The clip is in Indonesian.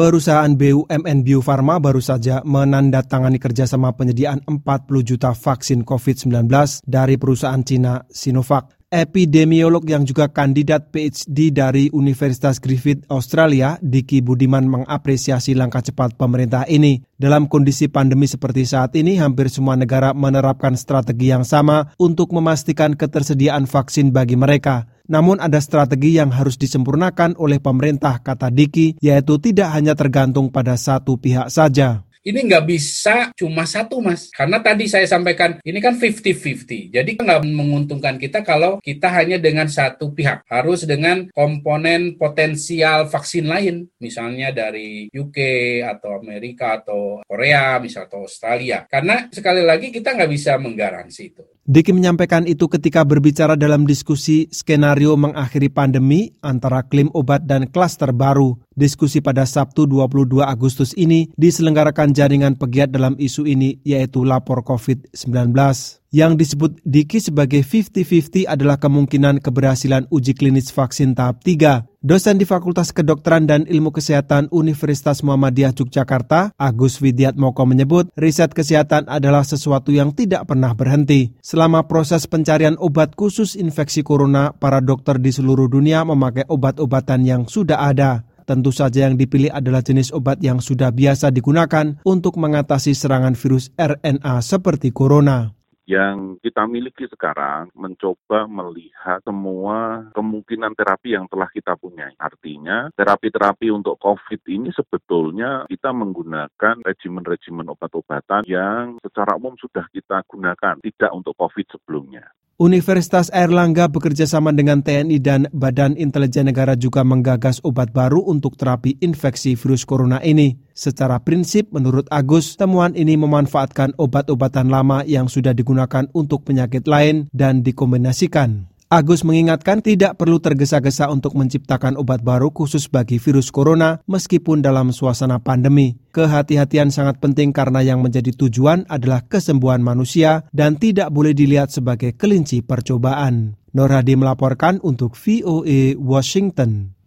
Perusahaan BUMN Bio Farma baru saja menandatangani kerjasama penyediaan 40 juta vaksin COVID-19 dari perusahaan Cina Sinovac. Epidemiolog yang juga kandidat PhD dari Universitas Griffith Australia, Diki Budiman mengapresiasi langkah cepat pemerintah ini. Dalam kondisi pandemi seperti saat ini, hampir semua negara menerapkan strategi yang sama untuk memastikan ketersediaan vaksin bagi mereka. Namun ada strategi yang harus disempurnakan oleh pemerintah, kata Diki, yaitu tidak hanya tergantung pada satu pihak saja. Ini nggak bisa cuma satu mas. Karena tadi saya sampaikan ini kan 50-50 jadi nggak menguntungkan kita kalau kita hanya dengan satu pihak. Harus dengan komponen potensial vaksin lain. Misalnya dari UK atau Amerika atau Korea misal atau Australia. Karena sekali lagi kita nggak bisa menggaransi itu Diki menyampaikan itu ketika berbicara dalam diskusi skenario mengakhiri pandemi antara klaim obat dan klaster baru. Diskusi pada Sabtu 22 Agustus ini diselenggarakan jaringan pegiat dalam isu ini yaitu lapor COVID-19. Yang disebut Diki sebagai 50-50 adalah kemungkinan keberhasilan uji klinis vaksin tahap 3. Dosen di Fakultas Kedokteran dan Ilmu Kesehatan Universitas Muhammadiyah Yogyakarta, Agus Widiatmoko menyebut, riset kesehatan adalah sesuatu yang tidak pernah berhenti. Selama proses pencarian obat khusus infeksi corona, para dokter di seluruh dunia memakai obat-obatan yang sudah ada. Tentu saja yang dipilih adalah jenis obat yang sudah biasa digunakan untuk mengatasi serangan virus RNA seperti corona yang kita miliki sekarang mencoba melihat semua kemungkinan terapi yang telah kita punya. Artinya, terapi-terapi untuk COVID ini sebetulnya kita menggunakan regimen-regimen obat-obatan yang secara umum sudah kita gunakan, tidak untuk COVID sebelumnya. Universitas Airlangga bekerja sama dengan TNI dan Badan Intelijen Negara juga menggagas obat baru untuk terapi infeksi virus corona ini. Secara prinsip, menurut Agus, temuan ini memanfaatkan obat-obatan lama yang sudah digunakan untuk penyakit lain dan dikombinasikan. Agus mengingatkan tidak perlu tergesa-gesa untuk menciptakan obat baru khusus bagi virus corona meskipun dalam suasana pandemi. Kehati-hatian sangat penting karena yang menjadi tujuan adalah kesembuhan manusia dan tidak boleh dilihat sebagai kelinci percobaan. Nur melaporkan untuk VOA Washington.